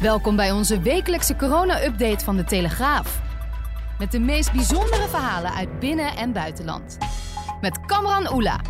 Welkom bij onze wekelijkse corona-update van de Telegraaf. Met de meest bijzondere verhalen uit binnen- en buitenland. Met Kamran Oela.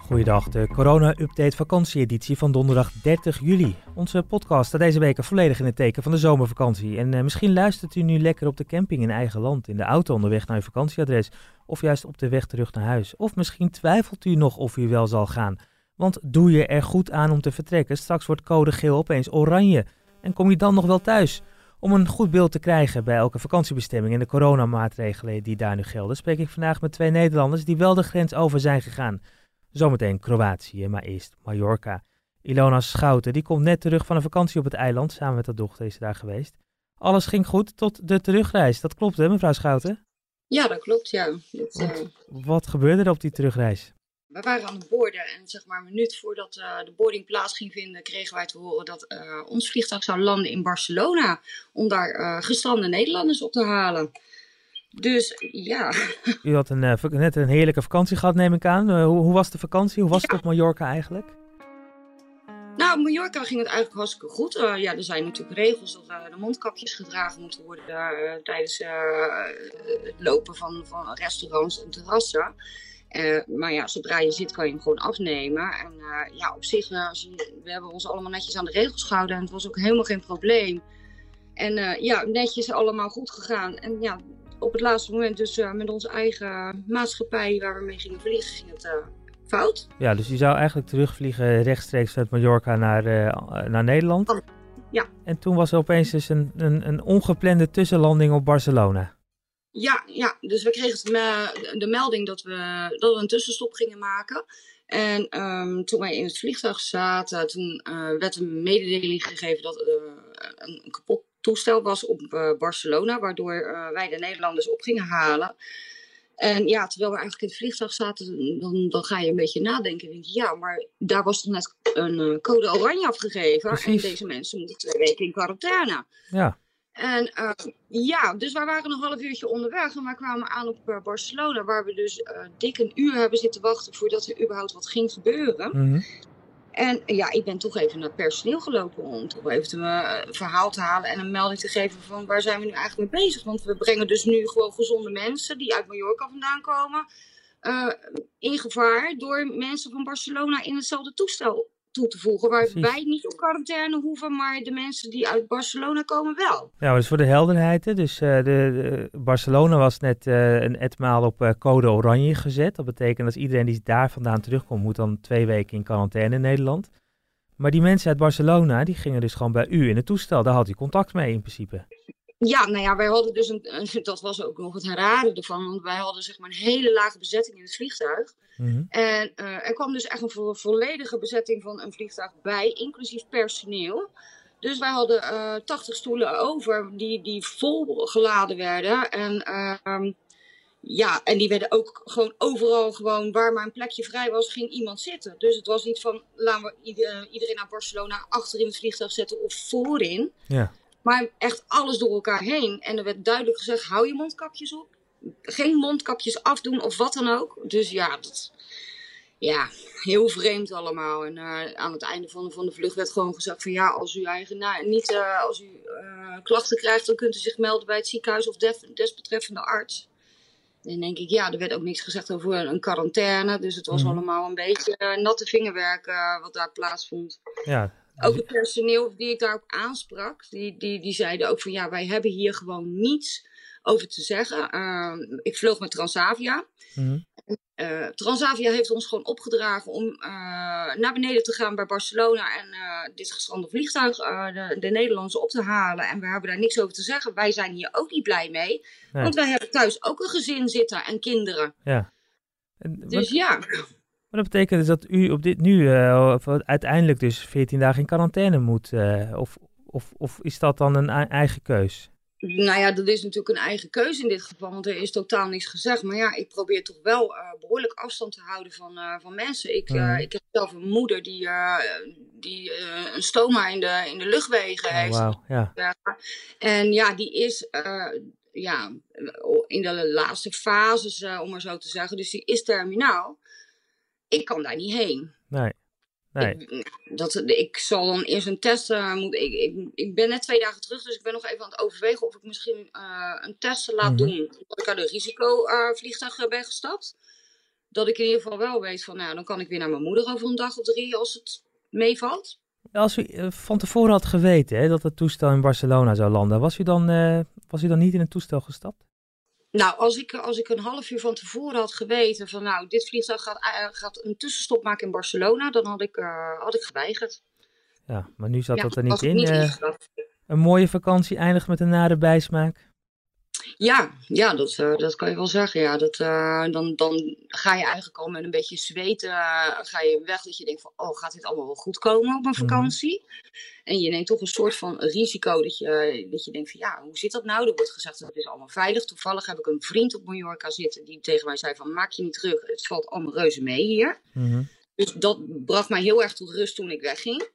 Goeiedag, de corona-update vakantieeditie van donderdag 30 juli. Onze podcast staat deze week volledig in het teken van de zomervakantie. En eh, misschien luistert u nu lekker op de camping in eigen land, in de auto onderweg naar uw vakantieadres, of juist op de weg terug naar huis. Of misschien twijfelt u nog of u wel zal gaan. Want doe je er goed aan om te vertrekken, straks wordt code geel opeens oranje. En kom je dan nog wel thuis? Om een goed beeld te krijgen bij elke vakantiebestemming en de coronamaatregelen die daar nu gelden, spreek ik vandaag met twee Nederlanders die wel de grens over zijn gegaan. Zometeen Kroatië, maar eerst Mallorca. Ilona Schouten, die komt net terug van een vakantie op het eiland. Samen met haar dochter is ze daar geweest. Alles ging goed tot de terugreis. Dat klopt hè, mevrouw Schouten? Ja, dat klopt, ja. Dat, uh... Wat gebeurde er op die terugreis? We waren aan het boorden en zeg maar een minuut voordat uh, de boarding plaats ging vinden, kregen wij te horen dat uh, ons vliegtuig zou landen in Barcelona. Om daar gestrande Nederlanders op te halen. Dus ja. U had een, net een heerlijke vakantie gehad, neem ik aan. Hoe, hoe, was de vakantie? Hoe was ja. het op Mallorca eigenlijk? Nou, op Mallorca ging het eigenlijk hartstikke goed. Ja, er zijn natuurlijk regels dat de mondkapjes gedragen moeten worden tijdens het lopen van, van restaurants en terrassen. Maar ja, zodra je zit kan je hem gewoon afnemen. En ja, op zich, we hebben ons allemaal netjes aan de regels gehouden en het was ook helemaal geen probleem. En ja, netjes allemaal goed gegaan. En ja, op het laatste moment dus uh, met onze eigen maatschappij waar we mee gingen vliegen, ging het uh, fout. Ja, dus je zou eigenlijk terugvliegen rechtstreeks vanuit Mallorca naar, uh, naar Nederland. Ja. En toen was er opeens dus een, een, een ongeplande tussenlanding op Barcelona. Ja, ja, dus we kregen de, de melding dat we, dat we een tussenstop gingen maken. En um, toen wij in het vliegtuig zaten, toen werd een mededeling gegeven dat een, een kapot toestel was op uh, Barcelona, waardoor uh, wij de Nederlanders op gingen halen. En ja, terwijl we eigenlijk in het vliegtuig zaten, dan, dan ga je een beetje nadenken. Denk je, ja, maar daar was toch net een uh, code oranje afgegeven. Precies. En deze mensen moeten twee weken in quarantaine. Ja. En ja, dus wij waren een half uurtje onderweg en wij kwamen aan op Barcelona, waar we dus dik een uur hebben zitten wachten voordat er überhaupt wat ging gebeuren. Mm -hmm. En ja, ik ben toch even naar het personeel gelopen om toch even een verhaal te halen en een melding te geven van waar zijn we nu eigenlijk mee bezig. Want we brengen dus nu gewoon gezonde mensen die uit Mallorca vandaan komen in gevaar door mensen van Barcelona in hetzelfde toestel toe te voegen. Waar Precies. wij niet op quarantaine hoeven, maar de mensen die uit Barcelona komen wel. Ja, dus voor de helderheid. Hè? Dus uh, de, de, Barcelona was net uh, een etmaal op uh, code oranje gezet. Dat betekent dat iedereen die daar vandaan terugkomt, moet dan twee weken in quarantaine in Nederland. Maar die mensen uit Barcelona, die gingen dus gewoon bij u in het toestel. Daar had u contact mee in principe. Ja, nou ja, wij hadden dus een, een dat was ook nog het rare ervan, want wij hadden zeg maar een hele lage bezetting in het vliegtuig. Mm -hmm. En uh, er kwam dus echt een vo volledige bezetting van een vliegtuig bij, inclusief personeel. Dus wij hadden uh, 80 stoelen over die, die vol geladen werden. En, uh, ja, en die werden ook gewoon overal, gewoon waar maar een plekje vrij was, ging iemand zitten. Dus het was niet van, laten we ieder, iedereen naar Barcelona achter in het vliegtuig zetten of voorin. Ja. Maar echt alles door elkaar heen. En er werd duidelijk gezegd, hou je mondkapjes op. Geen mondkapjes afdoen of wat dan ook. Dus ja, dat, ja heel vreemd allemaal. En uh, aan het einde van, van de vlucht werd gewoon gezegd van ja, als u eigen, nou, niet, uh, als u uh, klachten krijgt, dan kunt u zich melden bij het ziekenhuis of def, desbetreffende arts. En denk ik, ja, er werd ook niks gezegd over een quarantaine. Dus het was Mhm. allemaal een beetje natte vingerwerk wat daar plaatsvond. Ja, Ook het personeel die ik daarop aansprak, die, die, die zeiden ook van ja, wij hebben hier gewoon niets over te zeggen. Ehm, ik vloog met Transavia. mhm. Eh, Transavia heeft ons gewoon opgedragen om eh, naar beneden te gaan bij Barcelona en eh, dit gestrande vliegtuig, de, de Nederlandse, op te halen. En we hebben daar niks over te zeggen. Wij zijn hier ook niet blij mee, Nee. want wij hebben thuis ook een gezin zitten en kinderen. ja. En Dus wat- ja, Maar dat betekent dus dat u op dit nu uiteindelijk dus 14 dagen in quarantaine moet. of, of, of is dat dan een eigen keus? Nou ja, dat is natuurlijk een eigen keuze in dit geval, want er is totaal niets gezegd. Maar ja, ik probeer toch wel uh, behoorlijk afstand te houden van, uh, van mensen. Ik, uh, ik heb zelf een moeder die, die een stoma in de, in de luchtwegen oh, heeft. Ja. En ja, die is ja, in de laatste fases, om maar zo te zeggen. Dus die is terminaal. Ik kan daar niet heen. Nee. Nee. Ik, dat, ik zal dan eerst een test uh, moeten. Ik, ik, ik, ben net twee dagen terug, dus ik ben nog even aan het overwegen of ik misschien uh, een test laat mm -hmm. doen. Dat ik uit een risicovliegtuig uh, ben gestapt. Dat ik in ieder geval wel weet van, nou, dan kan ik weer naar mijn moeder over een dag of drie als het meevalt. Als u van tevoren had geweten hè, dat het toestel in Barcelona zou landen, was u, dan, was u dan niet in een toestel gestapt? Nou, als ik, als ik een half uur van tevoren had geweten van nou, dit vliegtuig gaat, uh, gaat een tussenstop maken in Barcelona, dan had ik, uh, had ik geweigerd. Ja, maar nu zat dat er niet in. Niet uh, een mooie vakantie eindigt met een nare bijsmaak. Ja, ja dat, uh, dat kan je wel zeggen. Ja. Dat, uh, dan, dan ga je eigenlijk al met een beetje zweten uh, ga je weg. Dat je denkt van, oh, gaat dit allemaal wel goed komen op een vakantie? Mm -hmm. En je neemt toch een soort van risico dat je, dat je denkt van, ja, hoe zit dat nou? Er wordt gezegd dat het is allemaal veilig. Toevallig heb ik een vriend op Mallorca zitten die tegen mij zei van, maak je niet terug. Het valt allemaal reuze mee hier. Mm -hmm. Dus dat bracht mij heel erg tot rust toen ik wegging.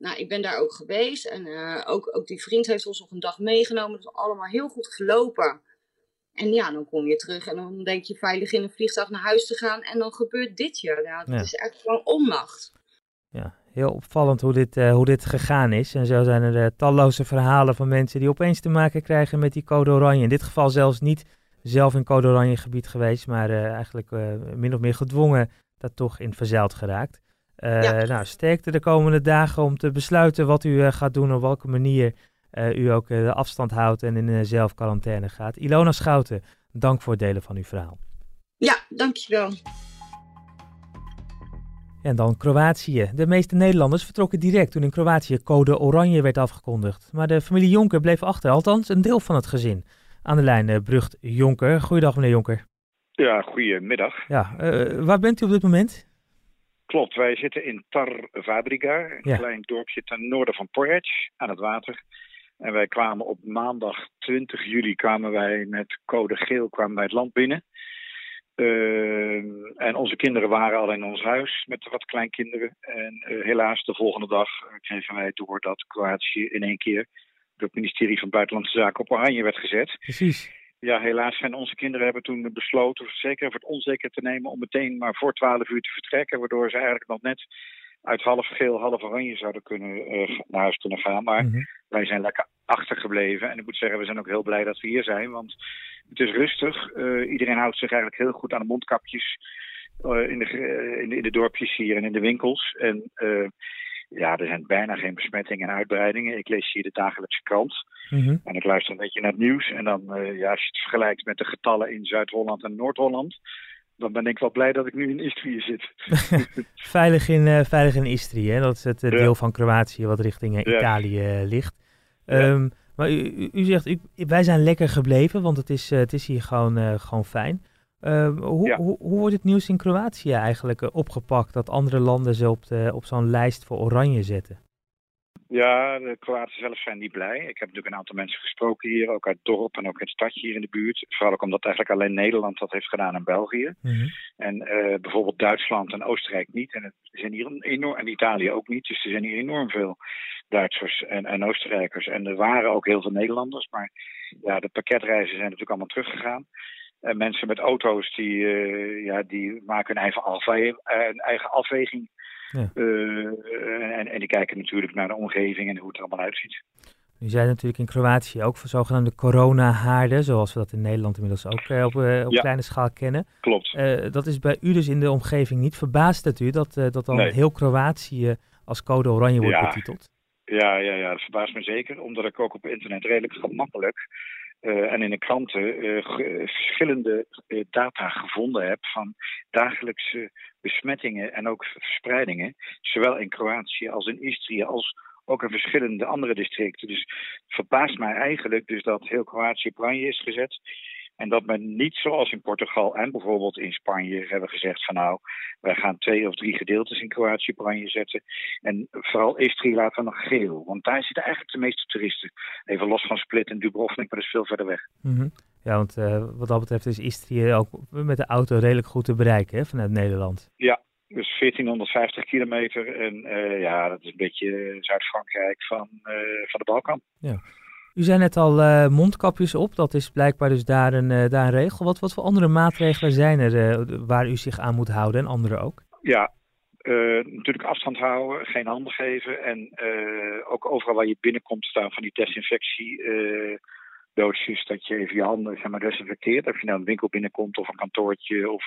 Nou, ik ben daar ook geweest en uh, ook, ook die vriend heeft ons nog een dag meegenomen. Het is allemaal heel goed gelopen. En ja, dan kom je terug en dan denk je veilig in een vliegtuig naar huis te gaan en dan gebeurt dit je. Ja, dat ja. is echt gewoon onmacht. Ja, heel opvallend hoe dit, uh, hoe dit gegaan is. En zo zijn er uh, talloze verhalen van mensen die opeens te maken krijgen met die code oranje. In dit geval zelfs niet zelf in code oranje gebied geweest, maar eigenlijk min of meer gedwongen dat toch in verzeild geraakt. Uh, ja. Nou, sterkte de komende dagen om te besluiten wat u uh, gaat doen, op welke manier uh, u ook de afstand houdt en in zelfquarantaine gaat. Ilona Schouten, dank voor het delen van uw verhaal. Ja, dankjewel. En dan Kroatië. De meeste Nederlanders vertrokken direct toen in Kroatië code oranje werd afgekondigd. Maar de familie Jonker bleef achter, althans een deel van het gezin. Aan de lijn Brugt Jonker. Goeiedag meneer Jonker. Ja, goedemiddag. Ja, waar bent u op dit moment? Klopt, wij zitten in Tar Fabrica, een ja. klein dorpje ten noorden van Porridge, aan het water. En wij kwamen op maandag 20 juli kwamen wij met code geel kwamen wij het land binnen. Uh, en onze kinderen waren al in ons huis met wat kleinkinderen. En uh, helaas de volgende dag kregen wij door dat Kroatië in één keer door het ministerie van Buitenlandse Zaken op oranje werd gezet. Precies ja, helaas zijn onze kinderen hebben toen besloten, zeker voor het onzeker te nemen, om meteen maar voor 12 uur te vertrekken. Waardoor ze eigenlijk nog net uit half geel, half oranje zouden kunnen uh, naar huis kunnen gaan. Maar mm -hmm. wij zijn lekker achtergebleven. En ik moet zeggen, we zijn ook heel blij dat we hier zijn. Want het is rustig. Uh, iedereen houdt zich eigenlijk heel goed aan de mondkapjes. Uh, in, de, in, de, in de dorpjes hier en in de winkels. En ja, er zijn bijna geen besmettingen en uitbreidingen. Ik lees hier de dagelijkse krant. Mm -hmm. En ik luister een beetje naar het nieuws. En dan, uh, ja, als je het vergelijkt met de getallen in Zuid-Holland en Noord-Holland. dan ben ik wel blij dat ik nu in Istrië zit. veilig, in, uh, veilig in Istrië, hè? dat is het uh, deel van Kroatië wat richting. Italië ligt. Um, maar u, u zegt, u, wij zijn lekker gebleven, want het is, het is hier gewoon, gewoon fijn. Uh, hoe, ja. hoe, hoe, wordt het nieuws in Kroatië eigenlijk uh, opgepakt dat andere landen ze op, de, op zo'n lijst voor oranje zetten? Ja, de Kroaten zelf zijn niet blij. Ik heb natuurlijk een aantal mensen gesproken hier, ook uit het dorp en ook in het stadje hier in de buurt. Vooral ook omdat eigenlijk alleen Nederland dat heeft gedaan en België. Mm -hmm. En uh, bijvoorbeeld Duitsland en Oostenrijk niet. En, het zijn hier enorm, en Italië ook niet. Dus er zijn hier enorm veel Duitsers en, en Oostenrijkers. En er waren ook heel veel Nederlanders. Maar ja, de pakketreizen zijn natuurlijk allemaal teruggegaan. En mensen met auto's die, uh, ja, die maken hun eigen, afwe een eigen afweging. Ja. Uh, en, en die kijken natuurlijk naar de omgeving en hoe het er allemaal uitziet. U zei natuurlijk in Kroatië ook voor zogenaamde corona-haarden, zoals we dat in Nederland inmiddels ook uh, op, op ja. kleine schaal kennen. Klopt. dat is bij u dus in de omgeving niet verbaasd het u dat, dat dan nee. heel Kroatië als code oranje wordt ja. betiteld? Ja, ja, ja, dat verbaast me zeker, omdat ik ook op internet redelijk gemakkelijk uh, en in de kranten uh, verschillende uh, data gevonden heb van dagelijkse besmettingen en ook verspreidingen, zowel in Kroatië als in Istrië als ook in verschillende andere districten. Dus het verbaast mij eigenlijk dus dat heel Kroatië op oranje is gezet. En dat men niet zoals in Portugal en bijvoorbeeld in Spanje hebben gezegd van nou, wij gaan twee of drie gedeeltes in Kroatië oranje zetten. En vooral Istria laten we nog geel. Want daar zitten eigenlijk de meeste toeristen. Even los van Split en Dubrovnik, maar dat is veel verder weg. Mhm. Ja, want uh, wat dat betreft is Istrië ook met de auto redelijk goed te bereiken hè, vanuit Nederland. Ja, dus 1450 kilometer. En uh, ja, dat is een beetje Zuid-Frankrijk van, uh, van de Balkan. Ja. U zei net al uh, mondkapjes op, dat is blijkbaar dus daar een, daar een regel. Wat, wat voor andere maatregelen zijn er waar u zich aan moet houden en anderen ook? Ja, natuurlijk afstand houden, geen handen geven en ook overal waar je binnenkomt staan van die desinfectie doosjes dat je even je handen zeg maar, desinfecteert. Of je nou een winkel binnenkomt of een kantoortje of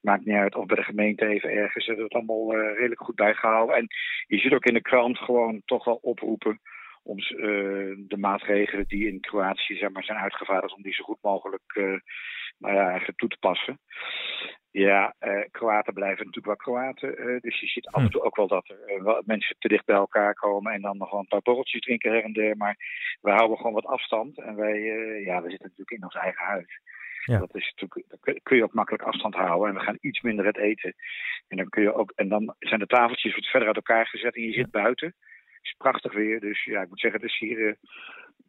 maakt niet uit. Of bij de gemeente even ergens. Dat het allemaal redelijk goed bijgehouden. En je ziet ook in de krant gewoon toch wel oproepen om uh, de maatregelen die in Kroatië zeg maar, zijn uitgevaardigd, om die zo goed mogelijk uh, nou ja, eigenlijk toe te passen. Ja, uh, Kroaten blijven natuurlijk wel Kroaten. dus je ziet af en toe ook wel dat er mensen te dicht bij elkaar komen en dan nog een paar borreltjes drinken her en der. Maar we houden gewoon wat afstand en wij, ja, we zitten natuurlijk in ons eigen huis. Ja. Dat is natuurlijk, kun je ook makkelijk afstand houden. En we gaan iets minder het eten. En dan kun je ook, en dan zijn de tafeltjes wat verder uit elkaar gezet en je zit buiten. Is prachtig weer. Dus ja, ik moet zeggen, het is hier. Uh,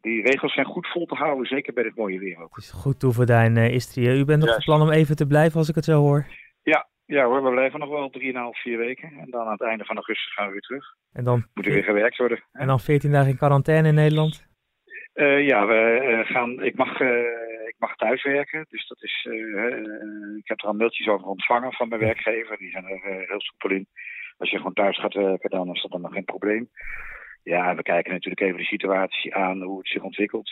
die regels zijn goed vol te houden, zeker bij dit mooie weer ook. Het is goed toeverduin, uh, Istria. U bent nog van plan om even te blijven als ik het zo hoor? Ja, ja hoor, we blijven nog wel 3,5, 4 weken. En dan aan het einde van augustus gaan we weer terug. En dan moet er weer gewerkt worden. En dan 14 dagen in quarantaine in Nederland? Uh, ja, we gaan, ik mag mag thuiswerken. Dus dat is, uh, ik heb er al mailtjes over ontvangen van mijn werkgever. Die zijn er uh, heel soepel in. Als je gewoon thuis gaat werken, dan is dat dan nog geen probleem. Ja, we kijken natuurlijk even de situatie aan, hoe het zich ontwikkelt.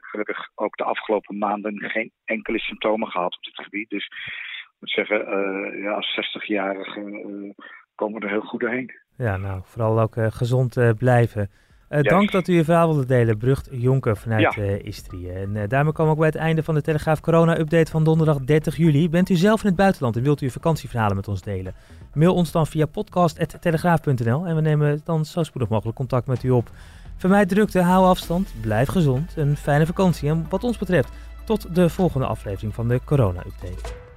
gelukkig ook de afgelopen maanden geen enkele symptomen gehad op dit gebied. Dus ik moet zeggen, ja, als 60-jarige komen we er heel goed doorheen. Ja, nou, vooral ook gezond blijven. Uh, Dank dat u uw verhaal wilde delen, Brugt Jonker vanuit ja. uh, Istrië. En uh, daarmee komen we ook bij het einde van de Telegraaf Corona-update van donderdag 30 juli. Bent u zelf in het buitenland en wilt u uw vakantieverhalen met ons delen? Mail ons dan via podcast.telegraaf.nl en we nemen dan zo spoedig mogelijk contact met u op. Vermijd drukte, hou afstand, blijf gezond, een fijne vakantie en wat ons betreft tot de volgende aflevering van de Corona-update.